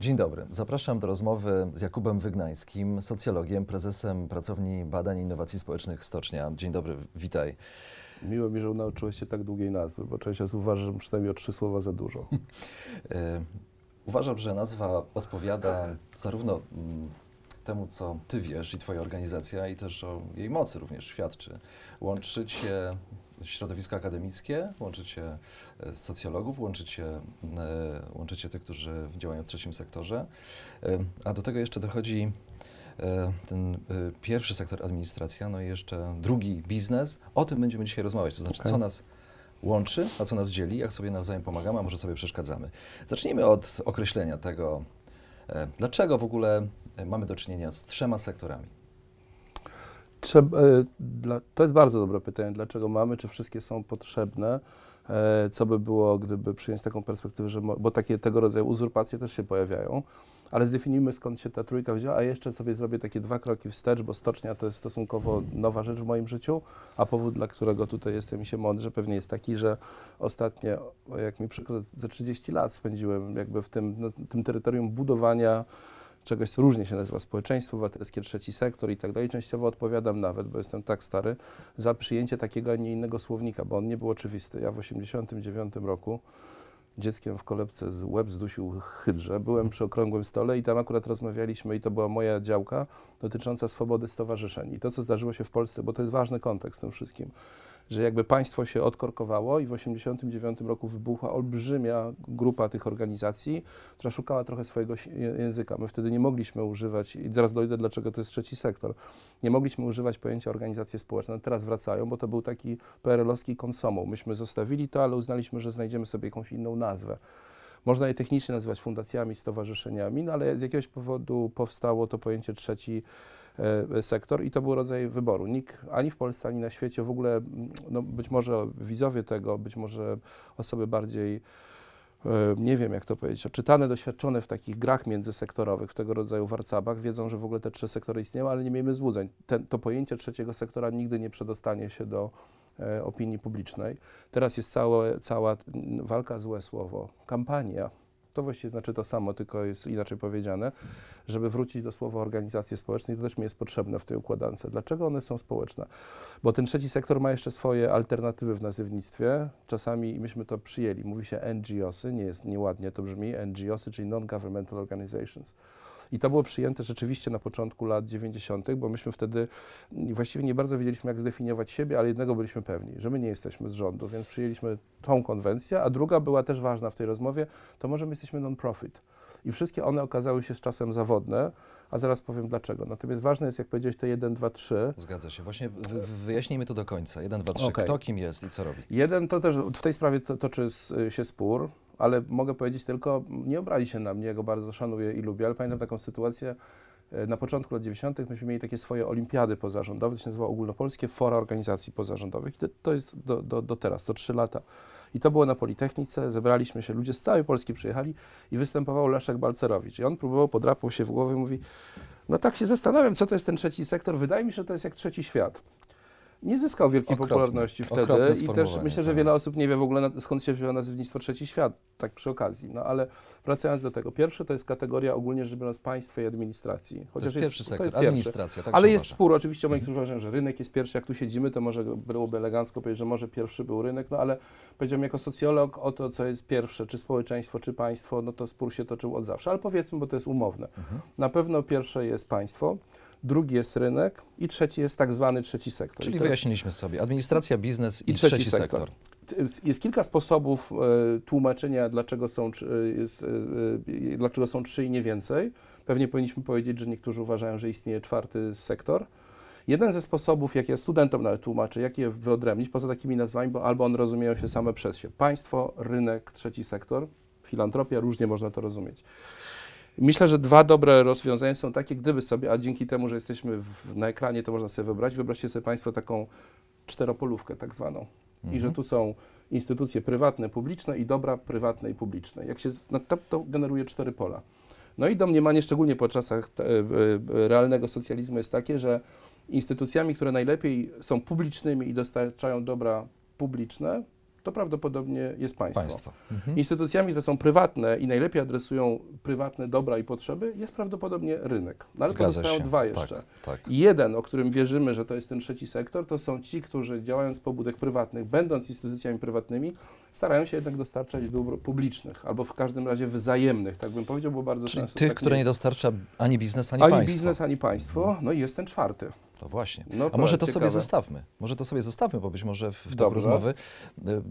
Dzień dobry. Zapraszam do rozmowy z Jakubem Wygnańskim, socjologiem, prezesem Pracowni Badań i Innowacji Społecznych Stocznia. Dzień dobry, witaj. Miło mi, że nauczyłeś się tak długiej nazwy, bo część osób uważa, że przynajmniej o trzy słowa za dużo. E, uważam, że nazwa odpowiada zarówno mm, temu, co ty wiesz i twoja organizacja, i też o jej mocy również świadczy. Łączycie środowisko akademickie, łączycie e, socjologów, łączycie, e, łączycie tych, którzy działają w trzecim sektorze, e, a do tego jeszcze dochodzi ten pierwszy sektor administracja, no i jeszcze drugi biznes. O tym będziemy dzisiaj rozmawiać, to znaczy okay. co nas łączy, a co nas dzieli, jak sobie nawzajem pomagamy, a może sobie przeszkadzamy. Zacznijmy od określenia tego, dlaczego w ogóle mamy do czynienia z trzema sektorami. Trzeba, e, to jest bardzo dobre pytanie, dlaczego mamy, czy wszystkie są potrzebne. E, co by było, gdyby przyjąć taką perspektywę, że, bo takie tego rodzaju uzurpacje też się pojawiają, ale zdefiniujmy skąd się ta trójka wzięła, a jeszcze sobie zrobię takie dwa kroki wstecz, bo stocznia to jest stosunkowo nowa rzecz w moim życiu, a powód, dla którego tutaj jestem się mądrze, pewnie jest taki, że ostatnie, jak mi przykro, ze 30 lat spędziłem jakby w tym, no, tym terytorium budowania czegoś, co różnie się nazywa społeczeństwo obywatelskie, trzeci sektor i tak dalej. Częściowo odpowiadam nawet, bo jestem tak stary, za przyjęcie takiego, a nie innego słownika, bo on nie był oczywisty. Ja w 1989 roku dzieckiem w kolebce z łeb zdusił hydrze. Byłem przy okrągłym stole i tam akurat rozmawialiśmy i to była moja działka dotycząca swobody stowarzyszeń. I to, co zdarzyło się w Polsce, bo to jest ważny kontekst w tym wszystkim że jakby państwo się odkorkowało i w 1989 roku wybuchła olbrzymia grupa tych organizacji, która szukała trochę swojego języka. My wtedy nie mogliśmy używać, i zaraz dojdę, dlaczego to jest trzeci sektor, nie mogliśmy używać pojęcia organizacje społeczne. Teraz wracają, bo to był taki PRL-owski konsomuł. Myśmy zostawili to, ale uznaliśmy, że znajdziemy sobie jakąś inną nazwę. Można je technicznie nazywać fundacjami, stowarzyszeniami, no ale z jakiegoś powodu powstało to pojęcie trzeci E, sektor i to był rodzaj wyboru. Nikt ani w Polsce, ani na świecie w ogóle, no być może widzowie tego, być może osoby bardziej e, nie wiem jak to powiedzieć, oczytane, doświadczone w takich grach międzysektorowych, w tego rodzaju warcabach, wiedzą, że w ogóle te trzy sektory istnieją, ale nie miejmy złudzeń. Ten, to pojęcie trzeciego sektora nigdy nie przedostanie się do e, opinii publicznej. Teraz jest całe, cała walka, złe słowo, kampania to właściwie znaczy to samo, tylko jest inaczej powiedziane, żeby wrócić do słowa organizacje społeczne i to też mi jest potrzebne w tej układance. Dlaczego one są społeczne? Bo ten trzeci sektor ma jeszcze swoje alternatywy w nazywnictwie. Czasami myśmy to przyjęli. Mówi się NGOsy, nie jest nieładnie to brzmi, NGOsy, czyli Non-Governmental Organizations. I to było przyjęte rzeczywiście na początku lat 90., bo myśmy wtedy właściwie nie bardzo wiedzieliśmy, jak zdefiniować siebie, ale jednego byliśmy pewni, że my nie jesteśmy z rządu, więc przyjęliśmy tą konwencję, a druga była też ważna w tej rozmowie, to może my jesteśmy non-profit. I wszystkie one okazały się z czasem zawodne, a zaraz powiem dlaczego. Natomiast ważne jest, jak powiedziałeś, to 1, 2, 3. Zgadza się. Właśnie wyjaśnijmy to do końca. 1, 2, 3. Okay. Kto kim jest i co robi? Jeden to też w tej sprawie toczy się spór ale mogę powiedzieć tylko, nie obrazi się na mnie, ja go bardzo szanuję i lubię, ale pamiętam taką sytuację, e, na początku lat 90. myśmy mieli takie swoje olimpiady pozarządowe, to się nazywa Ogólnopolskie Fora Organizacji Pozarządowych i to, to jest do, do, do teraz, to trzy lata. I to było na Politechnice, zebraliśmy się, ludzie z całej Polski przyjechali i występował Leszek Balcerowicz. I on próbował, podrapał się w głowę i mówi, no tak się zastanawiam, co to jest ten trzeci sektor, wydaje mi się, że to jest jak trzeci świat nie zyskał wielkiej Okropne. popularności wtedy i też myślę, że tak. wiele osób nie wie w ogóle skąd się wzięło nazewnictwo Trzeci Świat, tak przy okazji. No ale wracając do tego, pierwsze to jest kategoria ogólnie rzecz biorąc państwa i administracji. Chociaż to jest, jest pierwszy sektor, jest administracja, tak Ale jest uważa. spór, oczywiście moi, którzy uważają, że rynek jest pierwszy, jak tu siedzimy, to może byłoby elegancko powiedzieć, że może pierwszy był rynek, no ale powiedziałbym jako socjolog o to, co jest pierwsze, czy społeczeństwo, czy państwo, no to spór się toczył od zawsze, ale powiedzmy, bo to jest umowne. Mhm. Na pewno pierwsze jest państwo, drugi jest rynek i trzeci jest tak zwany trzeci sektor. Czyli wyjaśniliśmy sobie administracja, biznes i, i trzeci, trzeci sektor. sektor. Jest kilka sposobów e, tłumaczenia, dlaczego są, e, jest, e, dlaczego są trzy i nie więcej. Pewnie powinniśmy powiedzieć, że niektórzy uważają, że istnieje czwarty sektor. Jeden ze sposobów, jak ja studentom nawet tłumaczę, jak je wyodrębnić, poza takimi nazwami, bo albo one rozumieją się same przez się. Państwo, rynek, trzeci sektor, filantropia, różnie można to rozumieć. Myślę, że dwa dobre rozwiązania są takie, gdyby sobie, a dzięki temu, że jesteśmy w, na ekranie, to można sobie wybrać, wyobraźcie sobie Państwo taką czteropolówkę tak zwaną. I że Mhm. tu są instytucje prywatne, publiczne i dobra prywatne i publiczne. Jak się, no to, to generuje cztery pola. No i domniemanie, szczególnie po czasach te, e, e, realnego socjalizmu jest takie, że instytucjami, które najlepiej są publicznymi i dostarczają dobra publiczne, to prawdopodobnie jest państwo. Państwo. Mhm. Instytucjami, które są prywatne i najlepiej adresują prywatne dobra i potrzeby, jest prawdopodobnie rynek. No ale Zgadza pozostają się. dwa jeszcze. Tak, tak. Jeden, o którym wierzymy, że to jest ten trzeci sektor, to są ci, którzy działając pobudek prywatnych, będąc instytucjami prywatnymi, starają się jednak dostarczać dóbr publicznych, albo w każdym razie wzajemnych, tak bym powiedział, bo bardzo Czyli często tych, tak które nie dostarcza ani biznes, ani, ani państwo. biznes, ani państwo. No i jest ten czwarty. To właśnie. No A to może to sobie ciekawe. zostawmy. Może to sobie zostawmy, bo być może w, toku rozmowy y,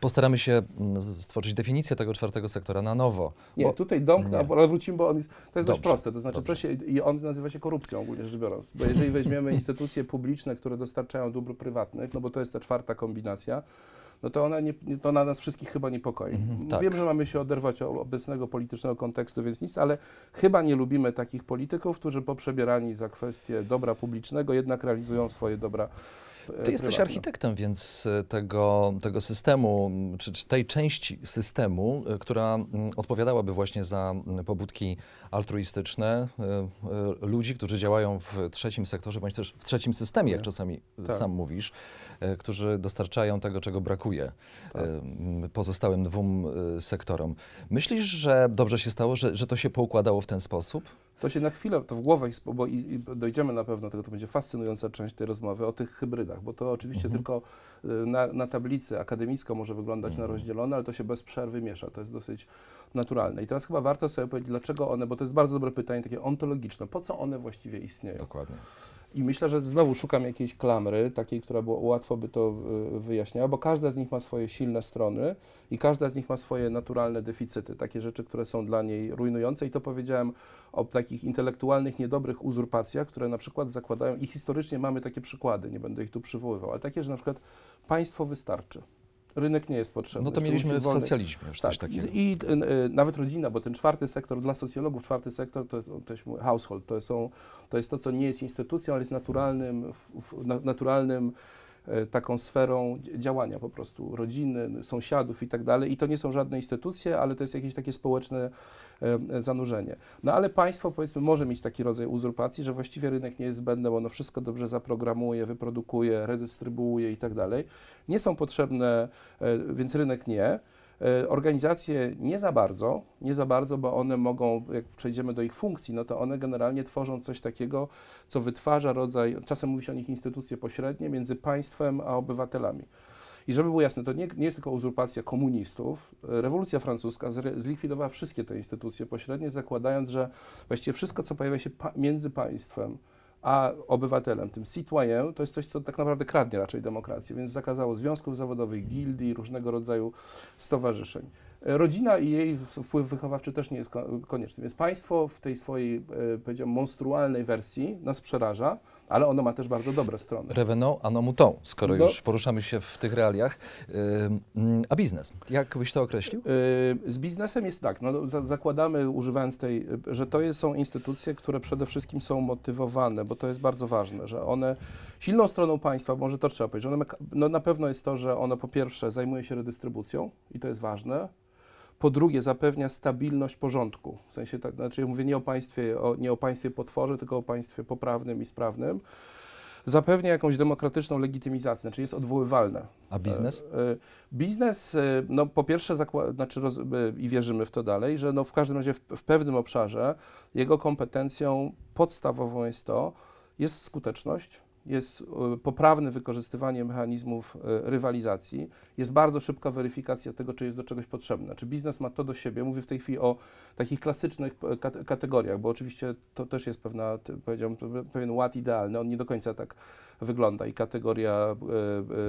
postaramy się mm, stworzyć definicję tego czwartego sektora na nowo. Nie, Bo- tutaj domknę, ale wrócimy, bo on jest, to jest dość proste. To znaczy, dobrze. i on nazywa się korupcją ogólnie rzecz biorąc. Bo jeżeli weźmiemy instytucje publiczne, które dostarczają dóbr prywatnych, no bo to jest ta czwarta kombinacja, no to ona, nie, to na nas wszystkich chyba niepokoi. Mhm, tak. Wiem, że mamy się oderwać od obecnego politycznego kontekstu, więc nic, ale chyba nie lubimy takich polityków, którzy poprzebierani za kwestię dobra publicznego jednak realizują swoje dobra e, Ty jesteś architektem, więc y, tego, tego systemu, czy, czy tej części systemu, y, która odpowiadałaby właśnie za pobudki altruistyczne y, ludzi, którzy działają w trzecim sektorze, bądź też w trzecim systemie, jak Nie. czasami Tak. sam mówisz, którzy dostarczają tego, czego brakuje Tak. pozostałym dwóm sektorom. Myślisz, że dobrze się stało, że, że to się poukładało w ten sposób? To się na chwilę, to w głowę, bo i, i dojdziemy na pewno tego, to będzie fascynująca część tej rozmowy o tych hybrydach, bo to oczywiście Mhm. tylko y, na, na tablicy akademicko może wyglądać Mhm. na rozdzielone, ale to się bez przerwy miesza, to jest dosyć naturalne. I teraz chyba warto sobie powiedzieć, dlaczego one, bo to jest bardzo dobre pytanie, takie ontologiczne, po co one właściwie istnieją? Dokładnie. I myślę, że znowu szukam jakiejś klamry, takiej, która było, łatwo by to y, wyjaśniała, bo każda z nich ma swoje silne strony i każda z nich ma swoje naturalne deficyty, takie rzeczy, które są dla niej rujnujące. I to powiedziałem o takich intelektualnych, niedobrych uzurpacjach, które na przykład zakładają, i historycznie mamy takie przykłady, nie będę ich tu przywoływał, ale takie, że na przykład państwo wystarczy. Rynek nie jest potrzebny. No to mieliśmy w wolny- socjalizmie już coś takiego. i y, y, nawet rodzina, bo ten czwarty sektor dla socjologów, czwarty sektor to jest, to jest household, to, są, to jest to, co nie jest instytucją, ale jest naturalnym, w, w, na, naturalnym taką sferą dzi- działania po prostu rodziny, sąsiadów i tak dalej. I to nie są żadne instytucje, ale to jest jakieś takie społeczne e, zanurzenie. No ale państwo powiedzmy może mieć taki rodzaj uzurpacji, że właściwie rynek nie jest zbędny, bo ono wszystko dobrze zaprogramuje, wyprodukuje, redystrybuuje i tak dalej. Nie są potrzebne, e, więc rynek nie. E, Organizacje nie za bardzo, nie za bardzo, bo one mogą, jak przejdziemy do ich funkcji, no to one generalnie tworzą coś takiego, co wytwarza rodzaj, czasem mówi się o nich instytucje pośrednie między państwem a obywatelami. I żeby było jasne, to nie, nie jest tylko uzurpacja komunistów. Rewolucja francuska zlikwidowała wszystkie te instytucje pośrednie, zakładając, że właściwie wszystko, co pojawia się pa- między państwem a obywatelem, tym citoyen, to jest coś, co tak naprawdę kradnie raczej demokrację, więc zakazało związków zawodowych, gildii, różnego rodzaju stowarzyszeń. E, Rodzina i jej wpływ wychowawczy też nie jest ko- konieczny, więc państwo w tej swojej, e, powiedziałbym, monstrualnej wersji nas przeraża, ale ono ma też bardzo dobre strony. Revenant a skoro No. już poruszamy się w tych realiach. A biznes, jak byś to określił? Z biznesem jest tak, no, za- zakładamy, używając tej, że to są instytucje, które przede wszystkim są motywowane, bo to jest bardzo ważne, że one, silną stroną państwa, może to trzeba powiedzieć, że one, no, na pewno jest to, że ono po pierwsze zajmuje się redystrybucją i to jest ważne, po drugie zapewnia stabilność porządku, w sensie, tak, znaczy mówię nie o państwie, o, nie o państwie potworze, tylko o państwie poprawnym i sprawnym, zapewnia jakąś demokratyczną legitymizację, znaczy jest odwoływalne. A biznes? E, e, Biznes, e, no po pierwsze, znaczy roz, i wierzymy w to dalej, że no w każdym razie w, w pewnym obszarze jego kompetencją podstawową jest to, jest skuteczność, jest e, poprawne wykorzystywanie mechanizmów e, rywalizacji, jest bardzo szybka weryfikacja tego, czy jest do czegoś potrzebne. Czy biznes ma to do siebie? Mówię w tej chwili o takich klasycznych e, kate- kategoriach, bo oczywiście to też jest pewna, pewien ład idealny, on nie do końca tak wygląda i kategoria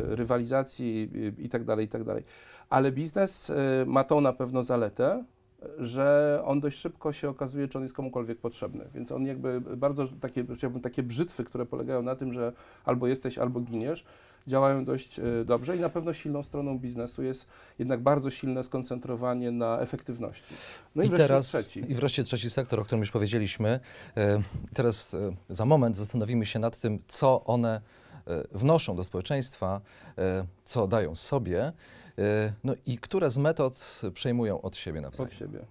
rywalizacji i, tak dalej, i tak dalej. Ale biznes ma tą na pewno zaletę, że on dość szybko się okazuje, czy on jest komukolwiek potrzebny. Więc on jakby bardzo takie, chciałbym, takie brzytwy, które polegają na tym, że albo jesteś, albo giniesz, działają dość e, dobrze i na pewno silną stroną biznesu jest jednak bardzo silne skoncentrowanie na efektywności. No i, I teraz trzeci. i wreszcie trzeci sektor, o którym już powiedzieliśmy. E, teraz e, za moment zastanowimy się nad tym, co one wnoszą do społeczeństwa, co dają sobie, no i które z metod przejmują od siebie nawzajem. Od siebie.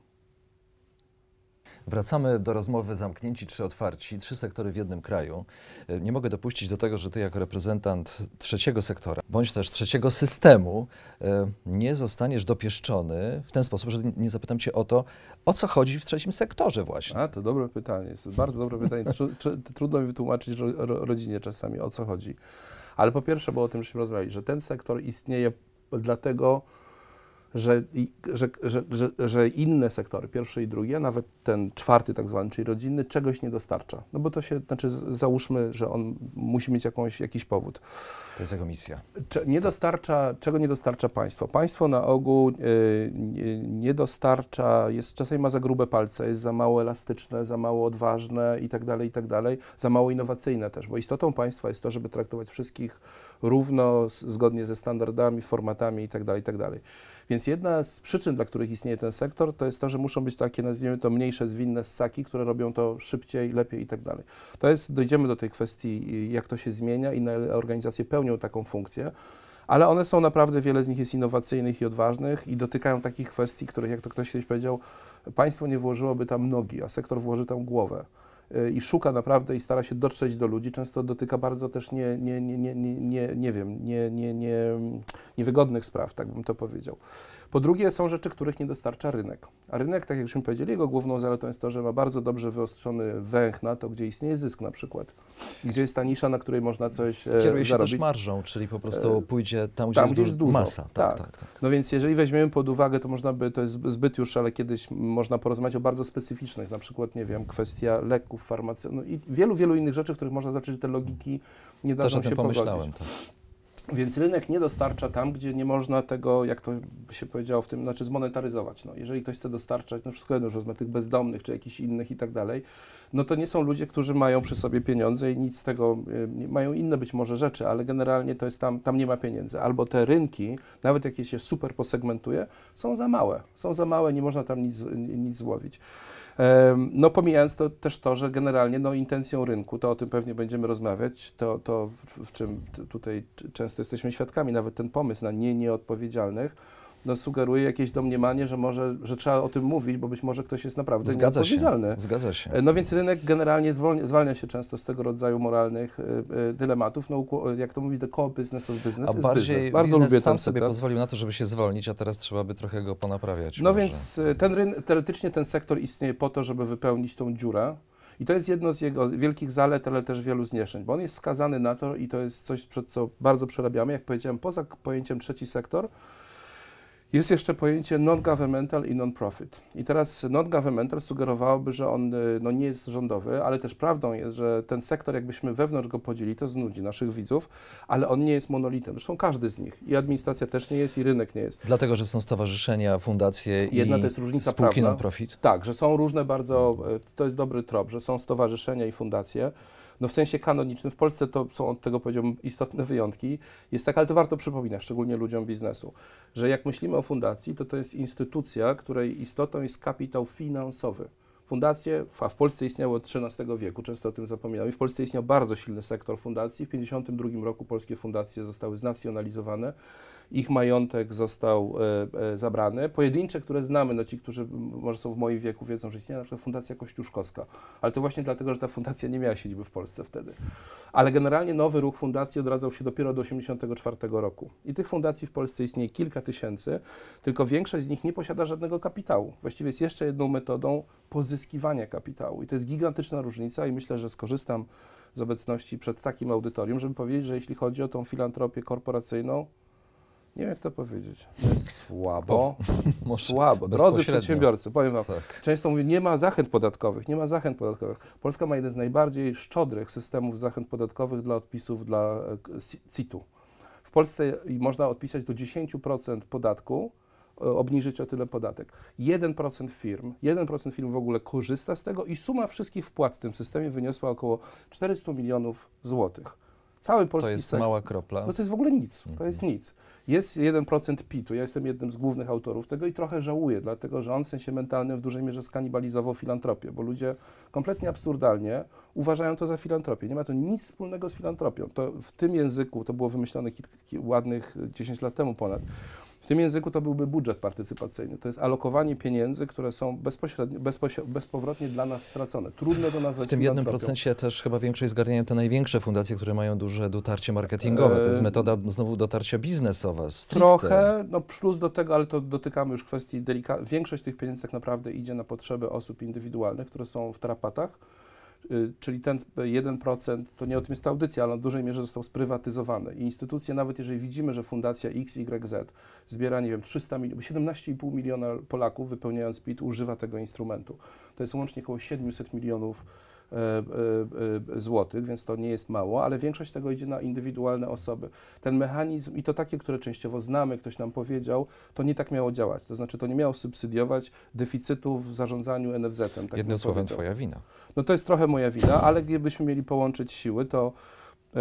Wracamy do rozmowy zamknięci czy otwarci, trzy sektory w jednym kraju. E, nie mogę dopuścić do tego, że ty jako reprezentant trzeciego sektora, bądź też trzeciego systemu, e, nie zostaniesz dopieszczony w ten sposób, że nie zapytam cię o to, o co chodzi w trzecim sektorze właśnie. A, to dobre pytanie, jest bardzo dobre pytanie. Trudno mi wytłumaczyć rodzinie czasami, o co chodzi. Ale po pierwsze, bo o tym żeśmy rozmawiali, że ten sektor istnieje dlatego, że, że, że, że, inne sektory, pierwsze i drugie, nawet ten czwarty tak zwany, czyli rodzinny, czegoś nie dostarcza. No bo to się, znaczy załóżmy, że on musi mieć jakąś, jakiś powód. To jest jego misja. Cze, nie dostarcza, czego nie dostarcza państwo? Państwo na ogół y, nie, nie dostarcza, jest, czasami ma za grube palce, jest za mało elastyczne, za mało odważne i tak dalej, i tak dalej, za mało innowacyjne też, bo istotą państwa jest to, żeby traktować wszystkich równo, zgodnie ze standardami, formatami i tak dalej, i tak. Więc jedna z przyczyn, dla których istnieje ten sektor, to jest to, że muszą być takie, nazwijmy to, mniejsze, zwinne ssaki, które robią to szybciej, lepiej i tak. To jest, dojdziemy do tej kwestii, jak to się zmienia i na organizacje pełnią taką funkcję, ale one są naprawdę, wiele z nich jest innowacyjnych i odważnych i dotykają takich kwestii, których, jak to ktoś kiedyś powiedział, państwo nie włożyłoby tam nogi, a sektor włoży tam głowę i szuka naprawdę i stara się dotrzeć do ludzi, często dotyka bardzo też nie, nie, nie, nie, nie, nie, nie wiem, nie, nie, nie, niewygodnych spraw, tak bym to powiedział. Po drugie, są rzeczy, których nie dostarcza rynek. A rynek, tak jak żeśmy powiedzieli, jego główną zaletą jest to, że ma bardzo dobrze wyostrzony węch na to, gdzie istnieje zysk na przykład. Gdzie jest ta nisza, na której można coś e, Kieruje się zarobić. też marżą, czyli po prostu e, pójdzie tam, gdzie, tam, jest, gdzie jest dużo. masa. Tak, tak, tak, tak. No więc jeżeli weźmiemy pod uwagę, to można by, to jest zbyt już, ale kiedyś można porozmawiać o bardzo specyficznych, na przykład, nie wiem, kwestia leków, farmaceutów, no i wielu, wielu innych rzeczy, w których można zacząć te logiki nie tym się pomyślałem. Tak. Więc rynek nie dostarcza tam, gdzie nie można tego, jak to się powiedziało w tym, znaczy zmonetaryzować. No, jeżeli ktoś chce dostarczać, no wszystko jedno, że wezmę tych bezdomnych czy jakichś innych i tak dalej, no to nie są ludzie, którzy mają przy sobie pieniądze i nic z tego, y, mają inne być może rzeczy, ale generalnie to jest tam, tam nie ma pieniędzy. Albo te rynki, nawet jak je się super posegmentuje, są za małe. Są za małe, nie można tam nic, nic złowić. No pomijając to też to, że generalnie no, intencją rynku, to o tym pewnie będziemy rozmawiać, to, to w, czym tutaj często jesteśmy świadkami, nawet ten pomysł na nie nieodpowiedzialnych, no, sugeruje jakieś domniemanie, że może, że trzeba o tym mówić, bo być może ktoś jest naprawdę Zgadza nieodpowiedzialny. Się. Zgadza się. No więc rynek generalnie zwolnia, zwalnia się często z tego rodzaju moralnych y, dylematów. No, jak to mówi, the core business of business a bardziej business. Bardzo biznes lubię sam sobie pozwolił na to, żeby się zwolnić, a teraz trzeba by trochę go ponaprawiać. No może. więc ten ryn- teoretycznie ten sektor istnieje po to, żeby wypełnić tą dziurę. I to jest jedno z jego wielkich zalet, ale też wielu znieszczeń, bo on jest skazany na to i to jest coś, przed co bardzo przerabiamy. Jak powiedziałem, poza pojęciem trzeci sektor, jest jeszcze pojęcie non-governmental i non-profit. I teraz non-governmental sugerowałoby, że on y, no, nie jest rządowy, ale też prawdą jest, że ten sektor, jakbyśmy wewnątrz go podzielili, to znudzi naszych widzów, ale on nie jest monolitem. Zresztą każdy z nich. I administracja też nie jest, i rynek nie jest. Dlatego, że są stowarzyszenia, fundacje Jedna i to jest różnica spółki non-profit? Tak, że są różne bardzo, y, to jest dobry trop, że są stowarzyszenia i fundacje, no w sensie kanonicznym, w Polsce to są od tego powiedziałbym istotne wyjątki, jest tak, ale to warto przypominać, szczególnie ludziom biznesu, że jak myślimy o fundacji, to to jest instytucja, której istotą jest kapitał finansowy. Fundacje, a w Polsce istniały od XIII wieku, często o tym zapominamy. W Polsce istniał bardzo silny sektor fundacji. W 1952 roku polskie fundacje zostały znacjonalizowane ich majątek został e, e, zabrany. Pojedyncze, które znamy, no ci, którzy może są w moim wieku, wiedzą, że istnieje na przykład Fundacja Kościuszkowska, ale to właśnie dlatego, że ta fundacja nie miała siedziby w Polsce wtedy. Ale generalnie nowy ruch fundacji odradzał się dopiero do 1984 roku. I tych fundacji w Polsce istnieje kilka tysięcy, tylko większość z nich nie posiada żadnego kapitału. Właściwie jest jeszcze jedną metodą pozyskiwania kapitału. I to jest gigantyczna różnica i myślę, że skorzystam z obecności przed takim audytorium, żeby powiedzieć, że jeśli chodzi o tą filantropię korporacyjną, nie wiem jak to powiedzieć, to jest słabo, słabo. Drodzy przedsiębiorcy, powiem Wam, tak. często mówię, nie ma zachęt podatkowych, nie ma zachęt podatkowych. Polska ma jeden z najbardziej szczodrych systemów zachęt podatkowych dla odpisów dla e, CIT-u. W Polsce można odpisać do 10% podatku o, obniżyć o tyle podatek. 1% firm, 1% firm w ogóle korzysta z tego i suma wszystkich wpłat w tym systemie wyniosła około 400 milionów złotych. Cały polski To jest sektor- mała kropla. no to jest w ogóle nic. To Mhm. jest nic. Jest 1% PIT-u. Ja jestem jednym z głównych autorów tego i trochę żałuję, dlatego że on w sensie mentalnym w dużej mierze skanibalizował filantropię, bo ludzie kompletnie absurdalnie uważają to za filantropię. Nie ma to nic wspólnego z filantropią. To w tym języku, to było wymyślone kilk, kil- ładnych 10 lat temu ponad, w tym języku to byłby budżet partycypacyjny. To jest alokowanie pieniędzy, które są bezpośrednio, bezpośre- bezpowrotnie dla nas stracone. Trudno to nazwać W tym jednym procencie też chyba większość zgarniają te największe fundacje, które mają duże dotarcie marketingowe. To jest Eee, metoda znowu dotarcia biznesowa. Stricte. Trochę, no plus do tego, ale to dotykamy już kwestii delikatnej. Większość tych pieniędzy tak naprawdę idzie na potrzeby osób indywidualnych, które są w tarapatach. Y, Czyli ten 1%, to nie o tym jest ta audycja, ale w dużej mierze został sprywatyzowany. I instytucje, nawet jeżeli widzimy, że fundacja XYZ zbiera, nie wiem, 300 milionów, 17,5 miliona Polaków wypełniając PIT używa tego instrumentu. To jest łącznie około 700 milionów e, e, e, złotych, więc to nie jest mało, ale większość tego idzie na indywidualne osoby. Ten mechanizm i to takie, które częściowo znamy, ktoś nam powiedział, to nie tak miało działać. To znaczy to nie miało subsydiować deficytu w zarządzaniu NFZ-em. Tak Jednym słowem, powiedział. twoja wina. No to jest trochę moja wina, ale gdybyśmy mieli połączyć siły, to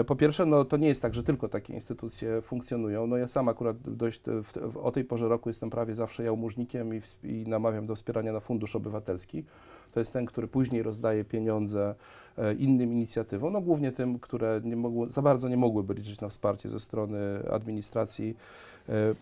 po pierwsze, no to nie jest tak, że tylko takie instytucje funkcjonują. No ja sam akurat dość w, w, o tej porze roku jestem prawie zawsze jałmużnikiem i, wsp- i namawiam do wspierania na Fundusz Obywatelski. To jest ten, który później rozdaje pieniądze e, innym inicjatywom, no głównie tym, które nie mogły, za bardzo nie mogłyby liczyć na wsparcie ze strony administracji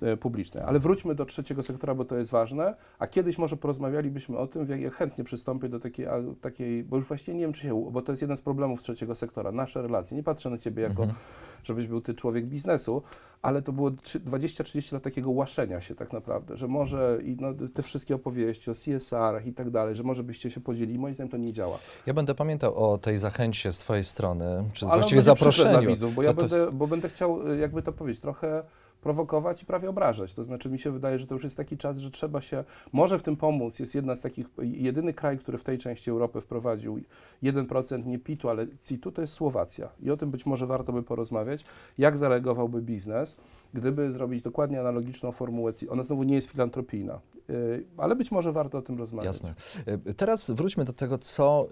e, e, publicznej. Ale wróćmy do trzeciego sektora, bo to jest ważne, a kiedyś może porozmawialibyśmy o tym, jak ja chętnie przystąpię do takiej, takiej, bo już właściwie nie wiem, czy się, bo to jest jeden z problemów trzeciego sektora, nasze relacje. Nie patrzę na Ciebie jako, Mhm. żebyś był Ty człowiek biznesu, ale to było trzy- 20-30 lat takiego łaszenia się tak naprawdę, że może i no, te wszystkie opowieści o CSR-ach i tak dalej, że może byście się podzielili. Moim zdaniem to nie działa. Ja będę pamiętał o tej zachęcie z twojej strony, czy Ale właściwie zaproszeniu. Widzów, bo ja To- to- będę, bo będę chciał, y, jakby to powiedzieć, trochę prowokować i prawie obrażać. To znaczy mi się wydaje, że to już jest taki czas, że trzeba się, może w tym pomóc. Jest jedna z takich, jedyny kraj, który w tej części Europy wprowadził 1% nie PIT-u, ale CIT-u, to jest Słowacja. I o tym być może warto by porozmawiać, jak zareagowałby biznes, gdyby zrobić dokładnie analogiczną formułę CIT. Ona znowu nie jest filantropijna, y, ale być może warto o tym rozmawiać. Jasne. E, Teraz wróćmy do tego, co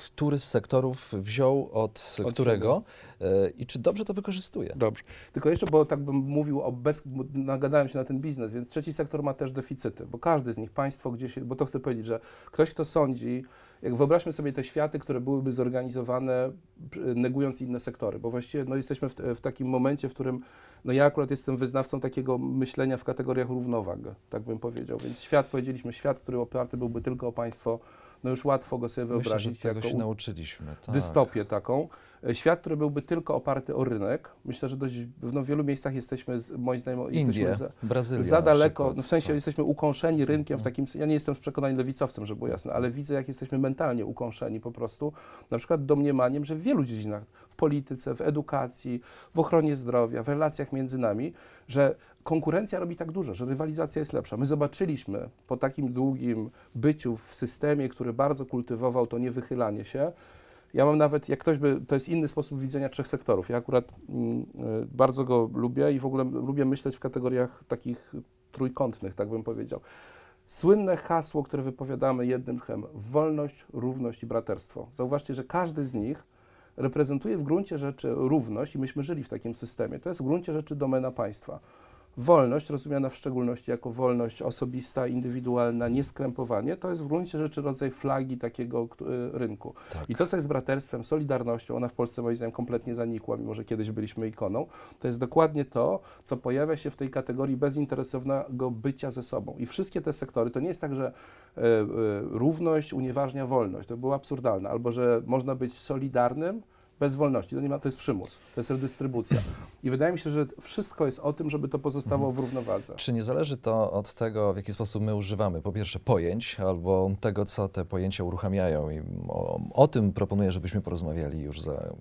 który z sektorów wziął od, Od którego e, i czy dobrze to wykorzystuje. Dobrze. Tylko jeszcze, bo tak bym mówił o bez, nagadałem się na ten biznes, więc trzeci sektor ma też deficyty, bo każdy z nich, państwo gdzieś, bo to chcę powiedzieć, że ktoś, kto sądzi, jak wyobraźmy sobie te światy, które byłyby zorganizowane negując inne sektory, bo właściwie no, jesteśmy w, w takim momencie, w którym no ja akurat jestem wyznawcą takiego myślenia w kategoriach równowag, tak bym powiedział, więc świat, powiedzieliśmy, świat, który oparty byłby tylko o państwo, no już łatwo go sobie Myślę, że wyobrazić tego się nauczyliśmy. Tak. dystopię taką. E, Świat, który byłby tylko oparty o rynek. Myślę, że dość, no, w wielu miejscach jesteśmy, z, moim zdaniem, Indie, jesteśmy za, za daleko, przykład, no, w sensie tak. jesteśmy ukąszeni rynkiem w Mhm. takim, ja nie jestem z przekonania lewicowcem, żeby było jasne, ale widzę, jak jesteśmy mentalnie ukąszeni po prostu, na przykład domniemaniem, że w wielu dziedzinach, w polityce, w edukacji, w ochronie zdrowia, w relacjach między nami, że konkurencja robi tak dużo, że rywalizacja jest lepsza. My zobaczyliśmy po takim długim byciu w systemie, który bardzo kultywował to niewychylanie się, ja mam nawet, jak ktoś by, to jest inny sposób widzenia trzech sektorów. Ja akurat mm, y, bardzo go lubię i w ogóle lubię myśleć w kategoriach takich trójkątnych, tak bym powiedział. Słynne hasło, które wypowiadamy jednym tchem, wolność, równość i braterstwo. Zauważcie, że każdy z nich reprezentuje w gruncie rzeczy równość i myśmy żyli w takim systemie. To jest w gruncie rzeczy domena państwa. Wolność, rozumiana w szczególności jako wolność osobista, indywidualna, nieskrępowanie, to jest w gruncie rzeczy rodzaj flagi takiego y, rynku. Tak. I to, co jest braterstwem, solidarnością, ona w Polsce moim zdaniem kompletnie zanikła, mimo że kiedyś byliśmy ikoną, to jest dokładnie to, co pojawia się w tej kategorii bezinteresownego bycia ze sobą. I wszystkie te sektory, to nie jest tak, że e, e, równość unieważnia wolność, to było absurdalne, albo że można być solidarnym bez wolności. To, nie ma, to jest przymus, to jest redystrybucja. I wydaje mi się, że wszystko jest o tym, żeby to pozostało w równowadze. Czy nie zależy to od tego, w jaki sposób my używamy, po pierwsze pojęć, albo tego, co te pojęcia uruchamiają? I o, o tym proponuję, żebyśmy porozmawiali już za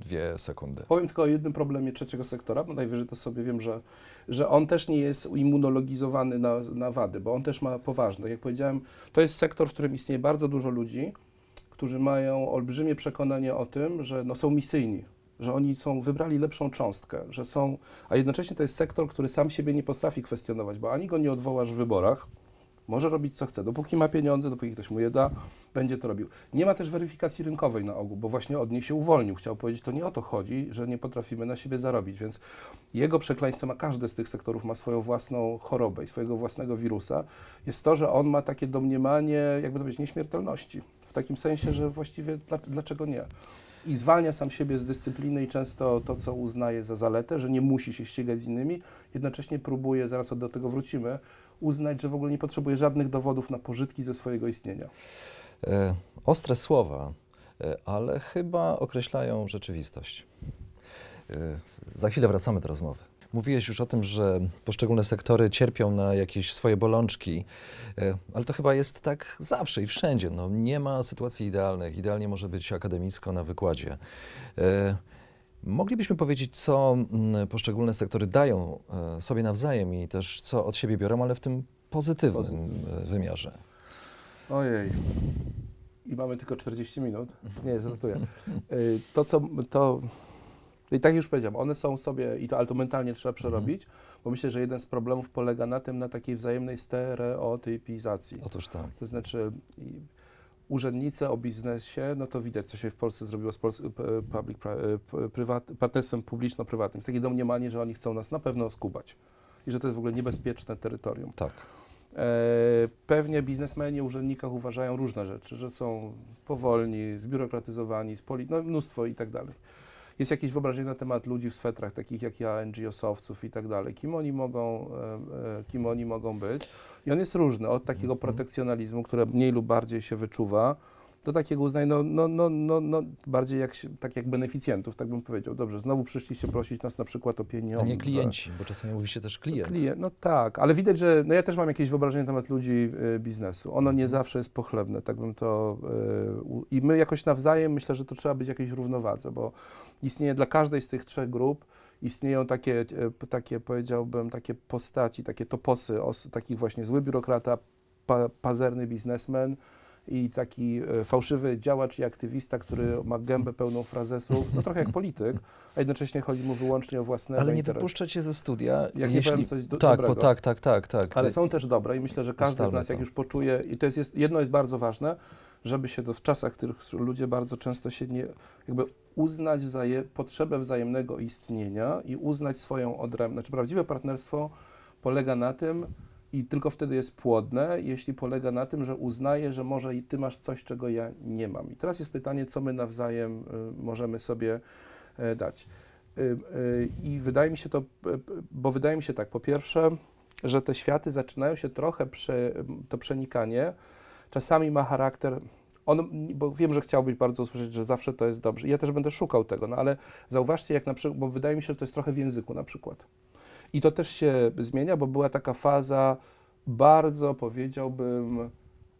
dwie sekundy. Powiem tylko o jednym problemie trzeciego sektora, bo najwyżej to sobie wiem, że, że on też nie jest immunologizowany na, na wady, bo on też ma poważne. Jak powiedziałem, to jest sektor, w którym istnieje bardzo dużo ludzi, którzy mają olbrzymie przekonanie o tym, że no, są misyjni, że oni są, wybrali lepszą cząstkę, że są, a jednocześnie to jest sektor, który sam siebie nie potrafi kwestionować, bo ani go nie odwołasz w wyborach, może robić co chce, dopóki ma pieniądze, dopóki ktoś mu je da, będzie to robił. Nie ma też weryfikacji rynkowej na ogół, bo właśnie od niej się uwolnił. Chciał powiedzieć, to nie o to chodzi, że nie potrafimy na siebie zarobić, więc jego przekleństwem, a każdy z tych sektorów ma swoją własną chorobę i swojego własnego wirusa, jest to, że on ma takie domniemanie, jakby to powiedzieć, nieśmiertelności. W takim sensie, że właściwie dlaczego nie? i zwalnia sam siebie z dyscypliny i często to, co uznaje za zaletę, że nie musi się ścigać z innymi, jednocześnie próbuje, zaraz do tego wrócimy, uznać, że w ogóle nie potrzebuje żadnych dowodów na pożytki ze swojego istnienia. E, ostre słowa, e, ale chyba określają rzeczywistość. E, za chwilę wracamy do rozmowy. Mówiłeś już o tym, że poszczególne sektory cierpią na jakieś swoje bolączki, e, ale to chyba jest tak zawsze i wszędzie. No, nie ma sytuacji idealnych. Idealnie może być akademicko na wykładzie. E, moglibyśmy powiedzieć, co mm, poszczególne sektory dają e, sobie nawzajem i też co od siebie biorą, ale w tym pozytywnym wymiarze. Ojej. I mamy tylko 40 minut. Nie, żartuję. To, co to i tak już powiedziałem, one są sobie, i to, ale to mentalnie trzeba przerobić, mhm. bo myślę, że jeden z problemów polega na tym, na takiej wzajemnej stereotypizacji. Otóż tak. To znaczy i, urzędnicy o biznesie, no to widać, co się w Polsce zrobiło z Pols public, prywat, partnerstwem publiczno-prywatnym. Jest takie domniemanie, że oni chcą nas na pewno skubać i że to jest w ogóle niebezpieczne terytorium. Tak. E, pewnie biznesmeni o urzędnikach uważają różne rzeczy, że są powolni, zbiurokratyzowani, spoli, no mnóstwo i tak dalej jest jakieś wyobrażenie na temat ludzi w swetrach, takich jak ja, NGO-sowców i tak dalej. Kim oni mogą, e, e, kim oni mogą być? I on jest różny, od takiego mhm. protekcjonalizmu, które mniej lub bardziej się wyczuwa, do takiego uznania, no, no, no, no, no bardziej jak, tak jak beneficjentów, tak bym powiedział. Dobrze, znowu przyszliście prosić nas na przykład o pieniądze. A nie klienci, bo czasami mówi się też klient. klient. No tak, ale widać, że no ja też mam jakieś wyobrażenie na temat ludzi y, biznesu. Ono nie mhm. zawsze jest pochlebne, tak bym to... Y, I my jakoś nawzajem, myślę, że to trzeba być jakiejś równowadze, bo istnieje dla każdej z tych trzech grup istnieją takie, e, takie powiedziałbym, takie postaci, takie toposy, os, takich właśnie zły biurokrata, pa, pazerny biznesmen, i taki e, fałszywy działacz i aktywista, który ma gębę pełną frazesów, no trochę jak polityk, a jednocześnie chodzi mu wyłącznie o własne Ale nie wypuszcza cię ze studia, jak jeśli... nie coś do, tak, dobrego. Tak, tak, tak, tak. Ale są też dobre i myślę, że każdy z nas, jak już poczuje, i to jest, jest, jedno jest bardzo ważne, żeby się to w czasach, w których ludzie bardzo często się nie, jakby uznać wzaje, potrzebę wzajemnego istnienia i uznać swoją odrębność. Znaczy prawdziwe partnerstwo polega na tym, i tylko wtedy jest płodne, jeśli polega na tym, że uznaje, że może i ty masz coś, czego ja nie mam. I teraz jest pytanie, co my nawzajem y, możemy sobie y, dać. Y, I wydaje mi się to, bo wydaje mi się tak, po pierwsze, że te światy zaczynają się trochę, to przenikanie czasami ma charakter on, bo wiem, że chciałbyś bardzo usłyszeć, że zawsze to jest dobrze. Ja też będę szukał tego, no ale zauważcie, jak na przykład, bo wydaje mi się, że to jest trochę w języku na przykład. I to też się zmienia, bo była taka faza bardzo, powiedziałbym,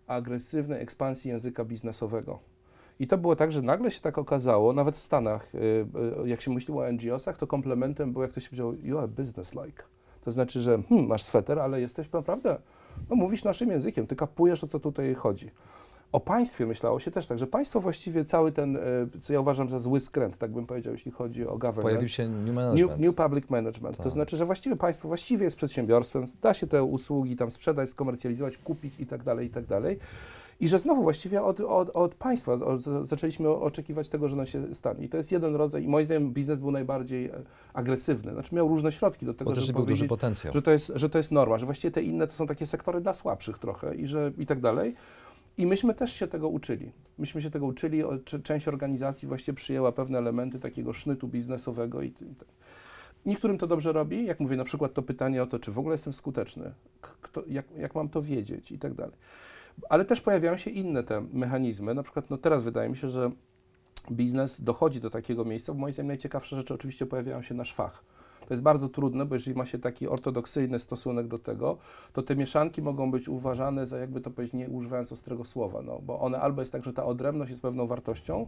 agresywnej ekspansji języka biznesowego. I to było tak, że nagle się tak okazało, nawet w Stanach, y, y, jak się myśliło o NGO-sach, to komplementem było, jak to się powiedział, you are business-like. To znaczy, że hmm, masz sweter, ale jesteś naprawdę, no mówisz naszym językiem, ty kapujesz, o co tutaj chodzi. O państwie myślało się też tak, że państwo właściwie cały ten, e, co ja uważam za zły skręt, tak bym powiedział, jeśli chodzi o government. Pojawił się new management. New, new public management. Tak. To znaczy, że właściwie państwo właściwie jest przedsiębiorstwem, da się te usługi tam sprzedać, skomercjalizować, kupić i tak dalej, i tak dalej. I że znowu właściwie od, od, od państwa zaczęliśmy oczekiwać tego, że nam się stanie. I to jest jeden rodzaj, i moim zdaniem biznes był najbardziej e, agresywny. Znaczy miał różne środki do tego, Bo też żeby był duży potencjał. Że to, jest, że to jest norma, że właściwie te inne to są takie sektory dla słabszych trochę i że i tak dalej. I myśmy też się tego uczyli. Myśmy się tego uczyli, część organizacji właściwie przyjęła pewne elementy takiego sznytu biznesowego i Niektórym to dobrze robi, jak mówię, na przykład to pytanie o to, czy w ogóle jestem skuteczny, kto, jak, jak mam to wiedzieć i tak dalej. Ale też pojawiają się inne te mechanizmy, na przykład no teraz wydaje mi się, że biznes dochodzi do takiego miejsca, bo moim zdaniem najciekawsze rzeczy oczywiście pojawiają się na szwach. To jest bardzo trudne, bo jeżeli ma się taki ortodoksyjny stosunek do tego, to te mieszanki mogą być uważane za, jakby to powiedzieć, nie używając ostrego słowa, no, bo one albo jest tak, że ta odrębność jest pewną wartością,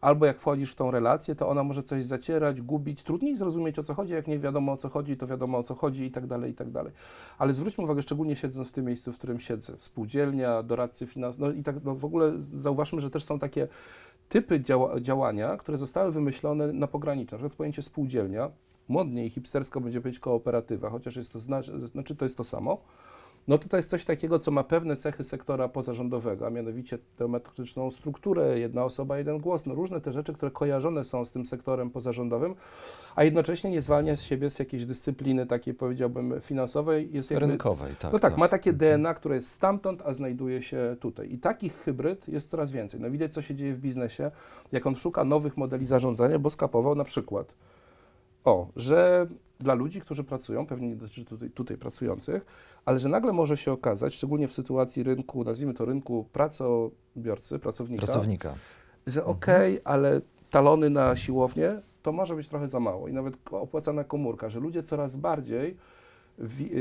albo jak wchodzisz w tą relację, to ona może coś zacierać, gubić, trudniej zrozumieć o co chodzi, jak nie wiadomo o co chodzi, to wiadomo o co chodzi i tak dalej, i tak dalej. Ale zwróćmy uwagę, szczególnie siedząc w tym miejscu, w którym siedzę, spółdzielnia, doradcy finansowi, no i tak no w ogóle zauważmy, że też są takie typy działa, działania, które zostały wymyślone na pograniczu. Na przykład pojęcie spółdzielnia, modniej i hipstersko będzie powiedzieć kooperatywa, chociaż jest to, znaczy to jest to samo no to to jest coś takiego, co ma pewne cechy sektora pozarządowego, a mianowicie teometryczną strukturę, jedna osoba, jeden głos, no różne te rzeczy, które kojarzone są z tym sektorem pozarządowym, a jednocześnie nie zwalnia z siebie z jakiejś dyscypliny takiej, powiedziałbym, finansowej. Jest jakby, Rynkowej, tak. No tak, tak, ma takie DNA, które jest stamtąd, a znajduje się tutaj. I takich hybryd jest coraz więcej. No widać, co się dzieje w biznesie, jak on szuka nowych modeli zarządzania, bo skapował na przykład o, że dla ludzi, którzy pracują, pewnie nie dotyczy tutaj, tutaj, pracujących, ale że nagle może się okazać, szczególnie w sytuacji rynku, nazwijmy to rynku pracobiorcy, pracownika, pracownika. że mhm. okej, okay, ale talony na siłownię to może być trochę za mało i nawet opłacana komórka, że ludzie coraz bardziej,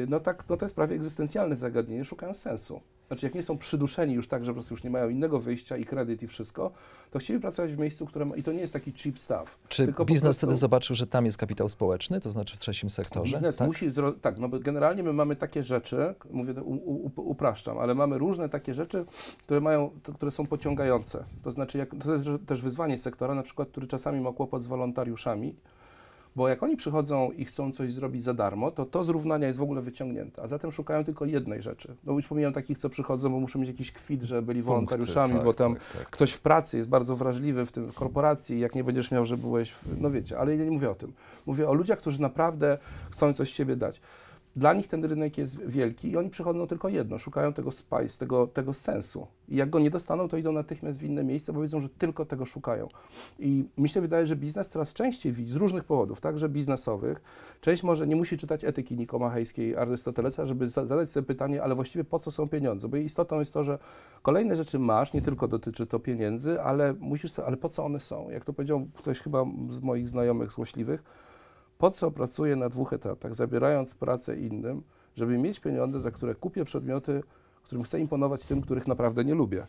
no tak, no to jest prawie egzystencjalne zagadnienie, szukają sensu. Znaczy, jak nie są przyduszeni już tak, że po prostu już nie mają innego wyjścia i kredyt i wszystko, to chcieli pracować w miejscu, które ma, i to nie jest taki cheap stuff. Czy biznes prostu, wtedy zobaczył, że tam jest kapitał społeczny, to znaczy w trzecim sektorze? Biznes tak? musi, tak, no bo generalnie my mamy takie rzeczy, mówię, u, u, upraszczam, ale mamy różne takie rzeczy, które mają, które są pociągające. To znaczy, jak, to jest też wyzwanie sektora, na przykład, który czasami ma kłopot z wolontariuszami, bo jak oni przychodzą i chcą coś zrobić za darmo, to to zrównania jest w ogóle wyciągnięte, a zatem szukają tylko jednej rzeczy. No już pomijam takich, co przychodzą, bo muszą mieć jakiś kwit, że byli wolontariuszami, tak, bo tam tak, tak, ktoś w pracy jest bardzo wrażliwy w tym w korporacji, jak nie będziesz miał, że byłeś, w, no wiecie, ale ja nie mówię o tym. Mówię o ludziach, którzy naprawdę chcą coś z siebie dać. Dla nich ten rynek jest wielki i oni przychodzą tylko jedno, szukają tego spice, tego, tego sensu. I jak go nie dostaną, to idą natychmiast w inne miejsce, bo wiedzą, że tylko tego szukają. I mi się wydaje, że biznes coraz częściej widzi, z różnych powodów, także biznesowych, część może nie musi czytać etyki nikomachejskiej Arystotelesa, żeby za zadać sobie pytanie, ale właściwie po co są pieniądze? Bo istotą jest to, że kolejne rzeczy masz, nie tylko dotyczy to pieniędzy, ale musisz sobie, ale po co one są? Jak to powiedział ktoś chyba z moich znajomych złośliwych, po co pracuję na dwóch etatach, zabierając pracę innym, żeby mieć pieniądze, za które kupię przedmioty, którym chcę imponować tym, których naprawdę nie lubię.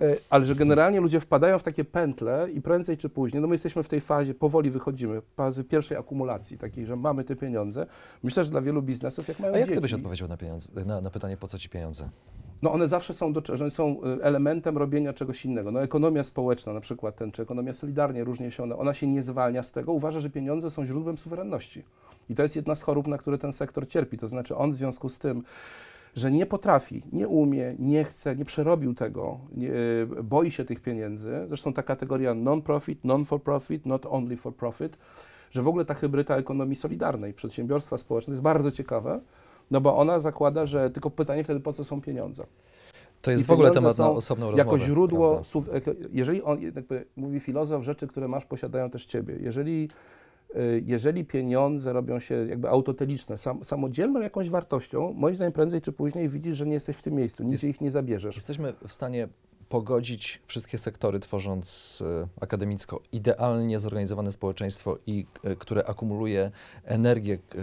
E, ale że generalnie ludzie wpadają w takie pętle i prędzej czy później, no my jesteśmy w tej fazie, powoli wychodzimy, fazy pierwszej akumulacji, takiej, że mamy te pieniądze. Myślę, że dla wielu biznesów, jak mają A jak dzieci, ty byś odpowiedział na, pieniądze, na, na pytanie, po co ci pieniądze? No one zawsze są, do, że są y, elementem robienia czegoś innego. No ekonomia społeczna na przykład, ten, czy ekonomia solidarnie, różnie się ona, ona się nie zwalnia z tego, uważa, że pieniądze są źródłem suwerenności. I to jest jedna z chorób, na które ten sektor cierpi. To znaczy on w związku z tym, że nie potrafi, nie umie, nie chce, nie przerobił tego, nie, y, boi się tych pieniędzy. Zresztą ta kategoria non-profit, non-for-profit, not only for profit, że w ogóle ta hybryda ekonomii solidarnej, przedsiębiorstwa społeczne jest bardzo ciekawe, no bo ona zakłada, że tylko pytanie wtedy, po co są pieniądze. To jest I w ogóle temat na osobną rozmowę. Jako źródło, jeżeli on, jakby mówi filozof, rzeczy, które masz, posiadają też ciebie. Jeżeli, y, jeżeli pieniądze robią się jakby autoteliczne, sam, samodzielną jakąś wartością, moim zdaniem prędzej czy później widzisz, że nie jesteś w tym miejscu, nigdzie jest, ich nie zabierzesz. Jesteśmy w stanie pogodzić wszystkie sektory, tworząc e, akademicko idealnie zorganizowane społeczeństwo, i e, które akumuluje energię e,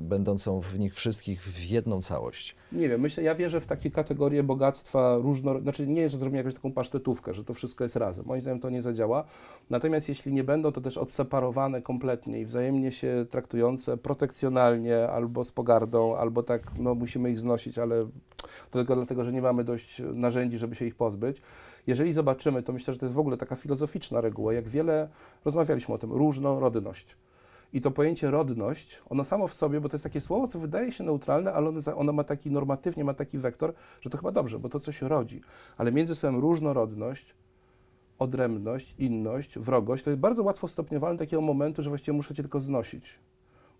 będącą w nich wszystkich w jedną całość? Nie wiem, myślę, ja wierzę w takie kategorie bogactwa różnorodne, znaczy nie, że zrobimy jakąś taką pasztetówkę, że to wszystko jest razem. Moim zdaniem to nie zadziała. Natomiast jeśli nie będą to też odseparowane kompletnie i wzajemnie się traktujące protekcjonalnie albo z pogardą, albo tak, no musimy ich znosić, ale to tylko dlatego, że nie mamy dość narzędzi, żeby się ich pozbyć. Jeżeli zobaczymy, to myślę, że to jest w ogóle taka filozoficzna reguła, jak wiele rozmawialiśmy o tym, różnorodność. I to pojęcie rodność, ono samo w sobie, bo to jest takie słowo, co wydaje się neutralne, ale ono, ono ma taki normatywnie, ma taki wektor, że to chyba dobrze, bo to coś rodzi. Ale między słowem różnorodność, odrębność, inność, wrogość, to jest bardzo łatwo stopniowalne takiego momentu, że właściwie muszę cię tylko znosić.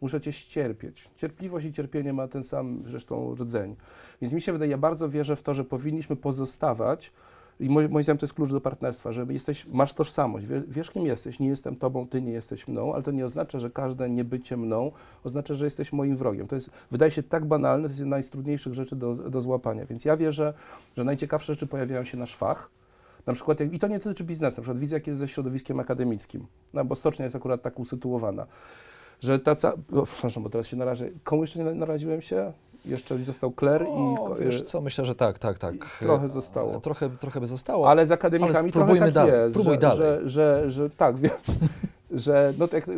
Muszę cię ścierpieć. Cierpliwość i cierpienie ma ten sam zresztą rdzeń. Więc mi się wydaje, ja bardzo wierzę w to, że powinniśmy pozostawać i moim zdaniem to jest klucz do partnerstwa, że jesteś, masz tożsamość, wiesz kim jesteś, nie jestem tobą, ty nie jesteś mną, ale to nie oznacza, że każde niebycie mną oznacza, że jesteś moim wrogiem. To jest, wydaje się tak banalne, to jest jedna z najtrudniejszych rzeczy do, do złapania. Więc ja wierzę, że najciekawsze rzeczy pojawiają się na szwach, na przykład, i to nie dotyczy biznesu, na przykład widzę, jak jest ze środowiskiem akademickim, no, bo stocznia jest akurat tak usytuowana, że ta cała, przepraszam, bo teraz się narażę, komu jeszcze nie naraziłem się? Jeszcze został Kler i... Wiesz co, myślę, że tak, tak, tak. Trochę zostało. Trochę, trochę by zostało. Ale z akademikami ale trochę tak dalej. Jest, Próbuj że, dalej. Że, że, że, że tak, wiem. że no tak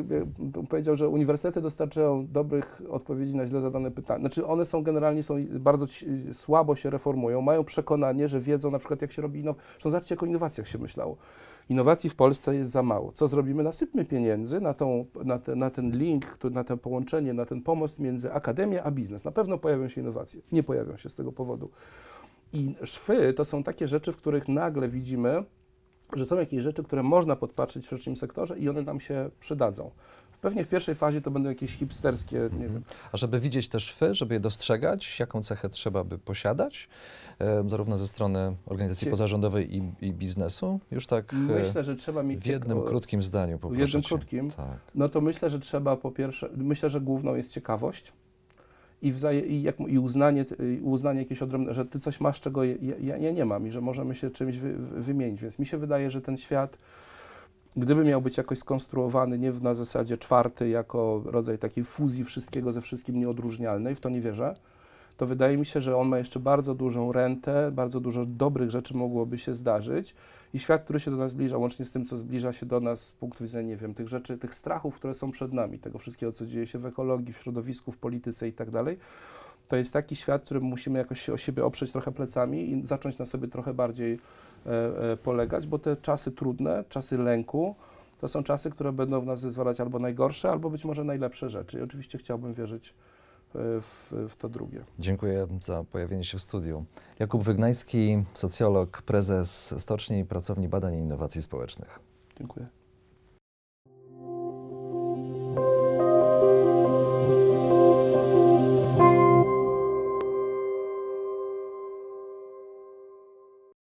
powiedział, że uniwersytety dostarczają dobrych odpowiedzi na źle zadane pytania. Znaczy one są generalnie są bardzo słabo się reformują, mają przekonanie, że wiedzą na przykład jak się robi innowacje. Zresztą zobaczcie jak o innowacjach się myślało. Innowacji w Polsce jest za mało. Co zrobimy? Nasypmy pieniędzy na, tą, na, te, na ten link, na to połączenie, na ten pomost między akademią a biznes. Na pewno pojawią się innowacje. Nie pojawią się z tego powodu. I szwy to są takie rzeczy, w których nagle widzimy, że są jakieś rzeczy, które można podpatrzeć w trzecim sektorze i one nam się przydadzą. Pewnie w pierwszej fazie to będą jakieś hipsterskie, Mhm. nie wiem, A żeby widzieć te szwy, żeby je dostrzegać, jaką cechę trzeba by posiadać, e, zarówno ze strony organizacji Cie- pozarządowej i, i biznesu, już tak e, myślę, że trzeba mieć w jednym ciekawo- krótkim zdaniu w poproszę jednym cię. krótkim, Tak. no to myślę, że trzeba po pierwsze, myślę, że główną jest ciekawość i, wzaje, i, jak, i uznanie, i uznanie jakieś odrębne, że ty coś masz, czego ja, ja, ja nie mam i że możemy się czymś wy- wymienić. Więc mi się wydaje, że ten świat, gdyby miał być jakoś skonstruowany nie na zasadzie czwarty, jako rodzaj takiej fuzji wszystkiego ze wszystkim nieodróżnialnej, w to nie wierzę, to wydaje mi się, że on ma jeszcze bardzo dużą rentę, bardzo dużo dobrych rzeczy mogłoby się zdarzyć i świat, który się do nas zbliża, łącznie z tym, co zbliża się do nas z punktu widzenia, nie wiem, tych rzeczy, tych strachów, które są przed nami, tego wszystkiego, co dzieje się w ekologii, w środowisku, w polityce i tak dalej, to jest taki świat, w którym musimy jakoś się o siebie oprzeć trochę plecami i zacząć na sobie trochę bardziej polegać, bo te czasy trudne, czasy lęku, to są czasy, które będą w nas wyzwalać albo najgorsze, albo być może najlepsze rzeczy. I oczywiście chciałbym wierzyć e, w, w to drugie. Dziękuję za pojawienie się w studiu. Jakub Wygnański, socjolog, prezes Stoczni Pracowni Badań i Innowacji Społecznych. Dziękuję.